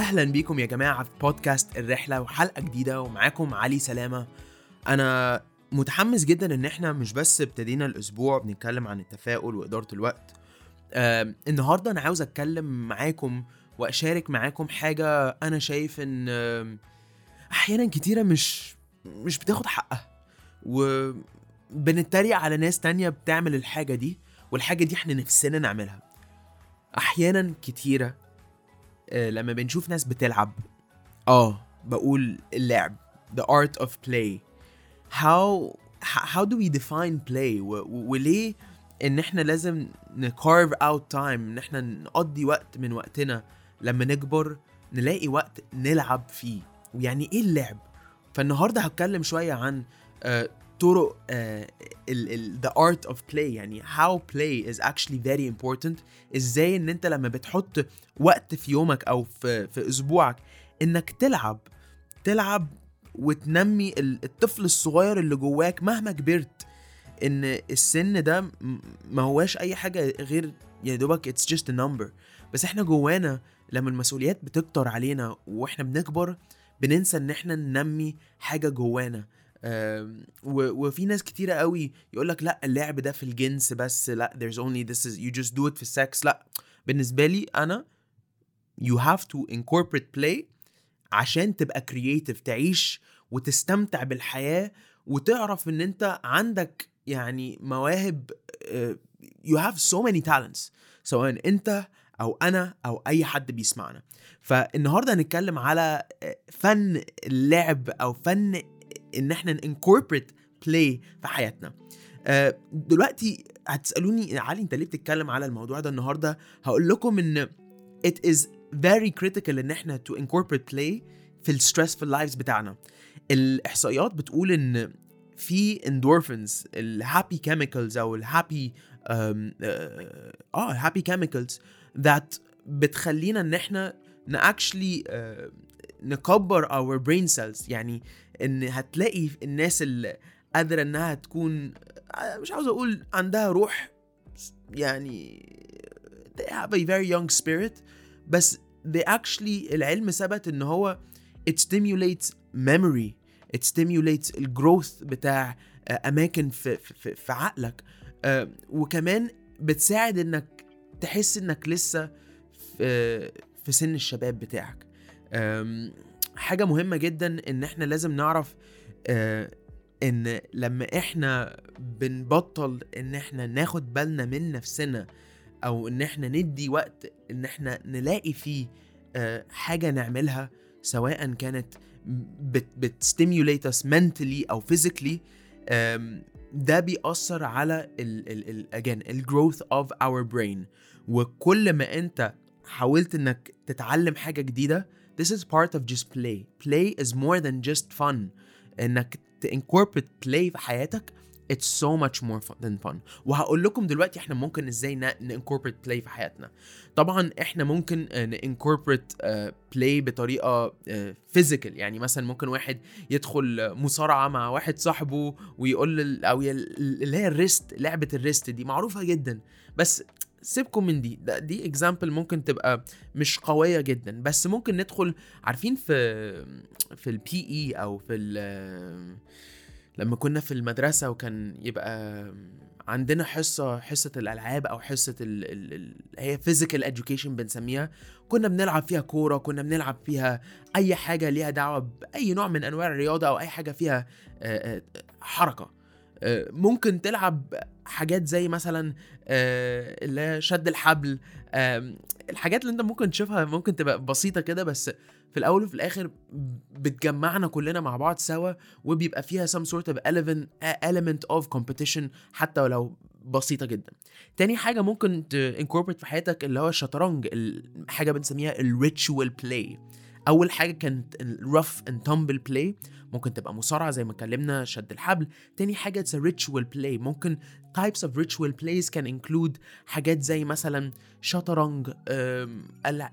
أهلا بيكم يا جماعة في بودكاست الرحلة وحلقة جديدة ومعاكم علي سلامة. أنا متحمس جدا إن إحنا مش بس ابتدينا الأسبوع بنتكلم عن التفاؤل وإدارة الوقت. آه النهارده أنا عاوز أتكلم معاكم وأشارك معاكم حاجة أنا شايف إن آه أحيانا كتيرة مش مش بتاخد حقها. وبنتريق على ناس تانية بتعمل الحاجة دي والحاجة دي إحنا نفسنا نعملها. أحيانا كتيرة لما بنشوف ناس بتلعب آه. بقول اللعب the art of play. How how do we define play و, و- وليه إن إحنا لازم ن carve out time إن إحنا نقضي وقت من وقتنا لما نكبر نلاقي وقت نلعب فيه. ويعني إيه اللعب؟ فالنهاردة هتكلم شوية عن آه، طرق the art of play يعني how play is actually very important. إزاي إن أنت لما بتحط وقت في يومك أو في في أسبوعك إنك تلعب تلعب وتنمي ال- الطفل الصغير اللي جواك مهما كبرت. إن السن ده ما هواش أي حاجة غير يا دوبك it's just number بس إحنا جوانا لما المسؤوليات بتكتر علينا وإحنا بنكبر بننسى إن إحنا ننمي حاجة جوانا. وفي ناس كتيرة قوي يقول لك لا اللعب ده في الجنس بس لا there's only this is you just do it في السكس لا. بالنسبة لي أنا you have to incorporate play عشان تبقى creative تعيش وتستمتع بالحياة وتعرف إن أنت عندك يعني مواهب آه، you have so many talents سواء أنت أو أنا أو أي حد بيسمعنا. فالنهاردة هنتكلم على آه، فن اللعب أو فن إن إحنا incorporate play في حياتنا. آه، دلوقتي هتسألوني علي أنت ليه بتتكلم على الموضوع ده النهارده؟ هقول لكم إن it is very critical إن إحنا to incorporate play في ال stress في ال lives بتاعنا. الإحصائيات بتقول إن في endorphins ال happy chemicals أو ال happy آه happy chemicals that بتخلينا إن إحنا ن actually آه، نكبر our brain cells. يعني إن هتلاقي الناس اللي قادرة إنها تكون آه، مش عاوز أقول عندها روح يعني they have a very young spirit بس they actually العلم ثبت إن هو it stimulates memory it stimulates الجروث بتاع آه، أماكن في في, في, عقلك. آه، وكمان بتساعد إنك تحس إنك لسه في في سن الشباب بتاعك. حاجة مهمة جدا إن إحنا لازم نعرف آه، إن لما إحنا بنبطل إن إحنا ناخد بالنا من نفسنا أو إن إحنا ندي وقت إن إحنا نلاقي فيه آه، حاجة نعملها سواء كانت بت بتستيميوليت us mentally أو آم، ده بيأثر على ال ال ال again ال growth of our brain. وكل ما أنت حاولت إنك تتعلم حاجة جديدة this is part of just play. Play is more than just fun. إنك incorporate play في حياتك it's so much more than fun. وهقول لكم دلوقتي إحنا ممكن إزاي ن incorporate play في حياتنا. طبعا إحنا ممكن آه، ن incorporate آه، play بطريقة آه، physical. يعني مثلا ممكن واحد يدخل مصارعة مع واحد صاحبه ويقول أو اللي هي الريست لعبة الريست دي معروفة جدا. بس سيبكم من دي. ده دي example ممكن تبقى مش قوية جدا. بس ممكن ندخل عارفين في في ال P.E. أو في لما كنا في المدرسة وكان يبقى عندنا حصة حصة الألعاب أو حصة ال ال ال هي physical education بنسميها. كنا بنلعب فيها كورة كنا بنلعب فيها أي حاجة ليها دعوة بأي نوع من أنواع الرياضة أو أي حاجة فيها حركة. ممكن تلعب حاجات زي مثلا آه، اللي شد الحبل الحاجات اللي انت ممكن تشوفها ممكن تبقى بسيطة كده بس في الأول وفي الآخر بتجمعنا كلنا مع بعض سوا وبيبقى فيها some sort of element, of competition حتى ولو بسيطة جدا. تاني حاجة ممكن ت incorporate في حياتك اللي هو الشطرنج ال- حاجة بنسميها ال ritual play أول حاجة كانت ال rough and tumble play ممكن تبقى مصارعة زي ما اتكلمنا شد الحبل. تاني حاجة a ritual play ممكن types of ritual plays can include حاجات زي مثلا شطرنج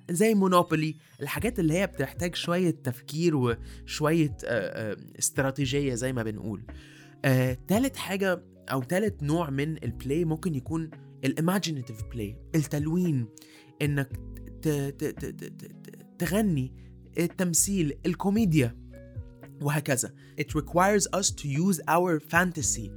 زي مونوبولي الحاجات اللي هي بتحتاج شوية تفكير وشوية استراتيجية زي ما بنقول. آه، تالت حاجة أو تالت نوع من ال play ممكن يكون ال imaginative play التلوين إنك تغني. التمثيل الكوميديا وهكذا it requires us to use our fantasy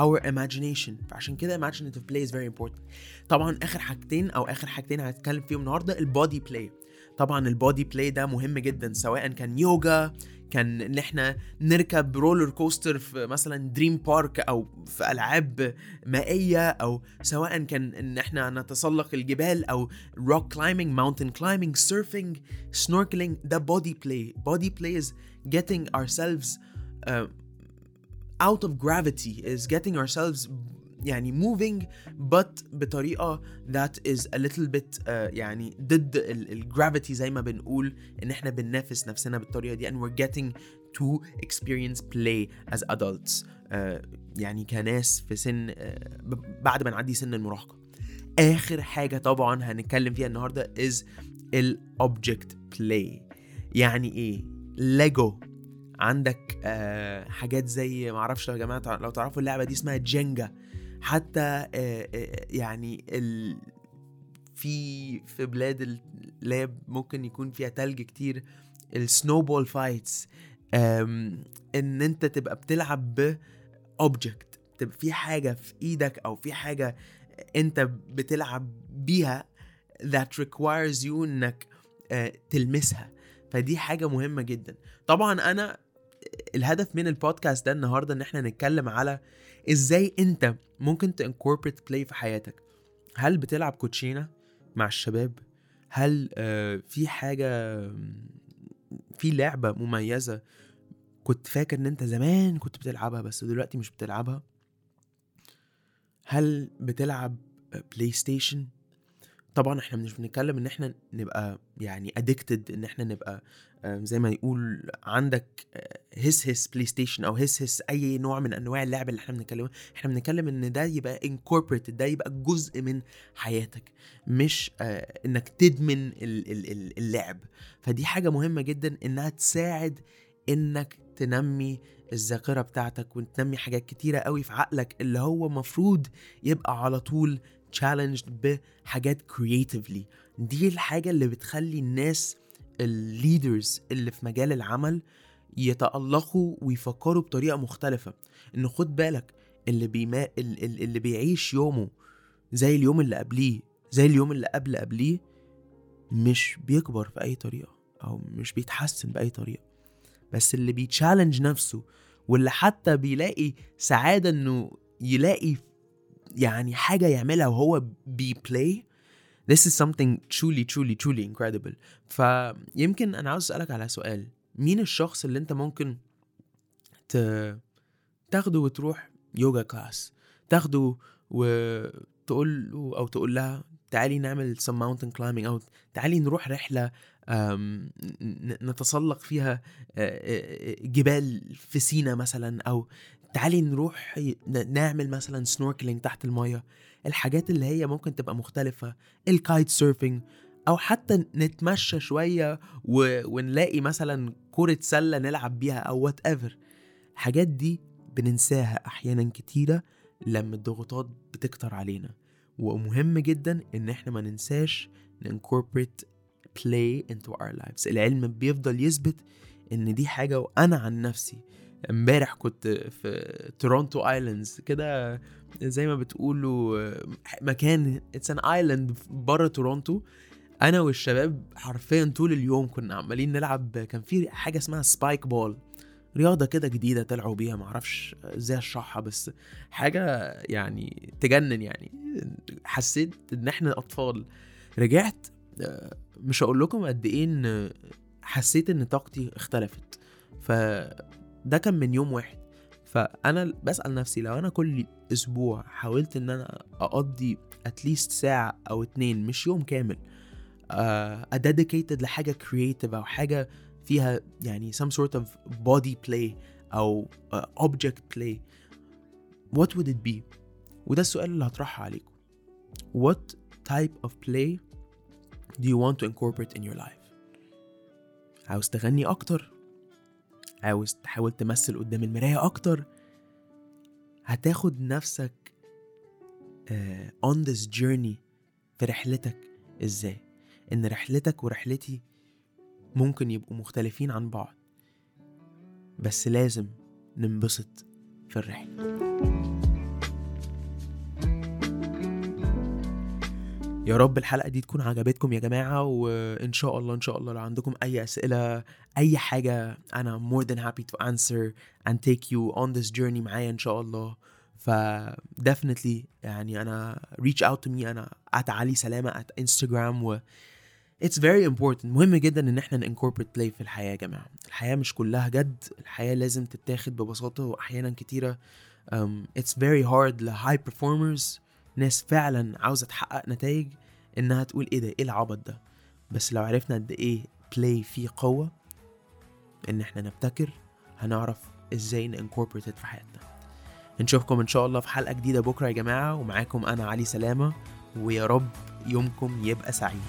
Our imagination. فعشان كده imaginative play is very important. طبعا آخر حاجتين أو آخر حاجتين هنتكلم فيهم النهارده ال body play طبعا ال body play ده مهم جدا سواء كان يوجا كان إن إحنا نركب roller coaster في مثلا دريم بارك أو في ألعاب مائية أو سواء كان إن إحنا نتسلق الجبال أو rock climbing mountain climbing surfing snorkeling ده body play body play is getting ourselves uh, out of gravity is getting ourselves يعني moving but بطريقة that is a little bit uh, يعني ضد ال gravity زي ما بنقول إن إحنا بننافس نفسنا بالطريقة دي and we're getting to experience play as adults. Uh, يعني كناس في سن uh, بعد ما نعدي سن المراهقة. آخر حاجة طبعا هنتكلم فيها النهاردة is ال object play يعني إيه؟ ليجو عندك آه حاجات زي معرفش لو يا جماعة لو تعرفوا اللعبة دي اسمها جينجا حتى آه آه يعني ال في في بلاد اللي ممكن يكون فيها تلج كتير ال snowball fights إن أنت تبقى بتلعب ب object تبقى في حاجة في إيدك أو في حاجة أنت بتلعب بيها that requires you إنك تلمسها. فدي حاجة مهمة جدا. طبعا أنا الهدف من البودكاست ده النهارده إن إحنا نتكلم على إزاي أنت ممكن ت incorporate play في حياتك. هل بتلعب كوتشينة مع الشباب؟ هل آه في حاجة في لعبة مميزة كنت فاكر إن أنت زمان كنت بتلعبها بس دلوقتي مش بتلعبها؟ هل بتلعب بلاي ستيشن طبعا إحنا مش بنتكلم إن إحنا نبقى يعني addicted إن إحنا نبقى زي ما يقول عندك هس هس بلاي ستيشن أو هس هس أي نوع من أنواع اللعب اللي إحنا بنتكلمه إحنا بنتكلم إن ده يبقى incorporated ده يبقى جزء من حياتك مش إنك تدمن اللعب. فدي حاجة مهمة جدا إنها تساعد إنك تنمي الذاكرة بتاعتك وتنمي حاجات كتيرة قوي في عقلك اللي هو مفروض يبقى على طول challenged بحاجات creatively. دي الحاجة اللي بتخلي الناس ال leaders اللي في مجال العمل يتألقوا ويفكروا بطريقة مختلفة. إن خد بالك اللي بيما اللي بيعيش يومه زي اليوم اللي قبليه زي اليوم اللي قبل قبليه مش بيكبر في أي طريقة أو مش بيتحسن بأي طريقة. بس اللي بي challenge نفسه واللي حتى بيلاقي سعادة إنه يلاقي يعني حاجة يعملها وهو بي play this is something truly truly truly incredible. فيمكن أنا عاوز أسألك على سؤال. مين الشخص اللي أنت ممكن ت... تاخده وتروح يوجا class؟ تاخده وتقول أو تقول لها تعالي نعمل some mountain climbing أو تعالي نروح رحلة نتسلق فيها جبال في سينا مثلا أو تعالي نروح نعمل مثلا snorkeling تحت المية. الحاجات اللي هي ممكن تبقى مختلفة. ال kite surfing أو حتى نتمشى شوية و... ونلاقي مثلا كرة سلة نلعب بيها أو whatever الحاجات دي بننساها أحيانا كتيرة لما الضغوطات بتكتر علينا. ومهم جدا إن إحنا ما ننساش ن incorporate play into our lives. العلم بيفضل يثبت إن دي حاجة وأنا عن نفسي. امبارح كنت في تورونتو islands كده زي ما بتقولوا مكان it's an island بره تورونتو أنا والشباب حرفيا طول اليوم كنا عمالين نلعب كان في حاجة اسمها Spikeball رياضة كده جديدة طلعوا بيها معرفش إزاي أشرحها بس حاجة يعني تجنن يعني. حسيت إن إحنا أطفال. رجعت مش هقول لكم قد إيه إن حسيت إن طاقتي اختلفت. ف ده كان من يوم واحد. فأنا بسأل نفسي لو أنا كل أسبوع حاولت إن أنا أقضي at least ساعة أو اتنين مش يوم كامل dedicated لحاجة creative أو حاجة فيها يعني some sort of body play أو uh, object play. What would it be? وده السؤال اللي هطرحه عليكم. What type of play do you want to incorporate in your life? عاوز تغني أكتر؟ عاوز تحاول تمثل قدام المراية أكتر؟ هتاخد نفسك uh, on this journey في رحلتك إزاي؟ إن رحلتك ورحلتي ممكن يبقوا مختلفين عن بعض. بس لازم ننبسط في الرحلة. يا رب الحلقة دي تكون عجبتكم يا جماعة وإن شاء الله إن شاء الله لو عندكم أي أسئلة أي حاجة أنا more than happy to answer and take you on this journey معايا إن شاء الله. ف definitely يعني أنا reach out to me أنا at علي سلامة at Instagram و it's very important. مهم جدا إن إحنا incorporate play في الحياة يا جماعة. الحياة مش كلها جد. الحياة لازم تتاخد ببساطة وأحيانا كتيرة. Um, it's very hard ل high performers. ناس فعلا عاوزة تحقق نتائج إنها تقول إيه ده؟ إيه العبط ده؟ بس لو عرفنا قد إيه play فيه قوة إن إحنا نبتكر هنعرف إزاي نincorporate في حياتنا. نشوفكم إن شاء الله في حلقة جديدة بكرة يا جماعة. ومعاكم أنا علي سلامة. ويا رب يومكم يبقى سعيد.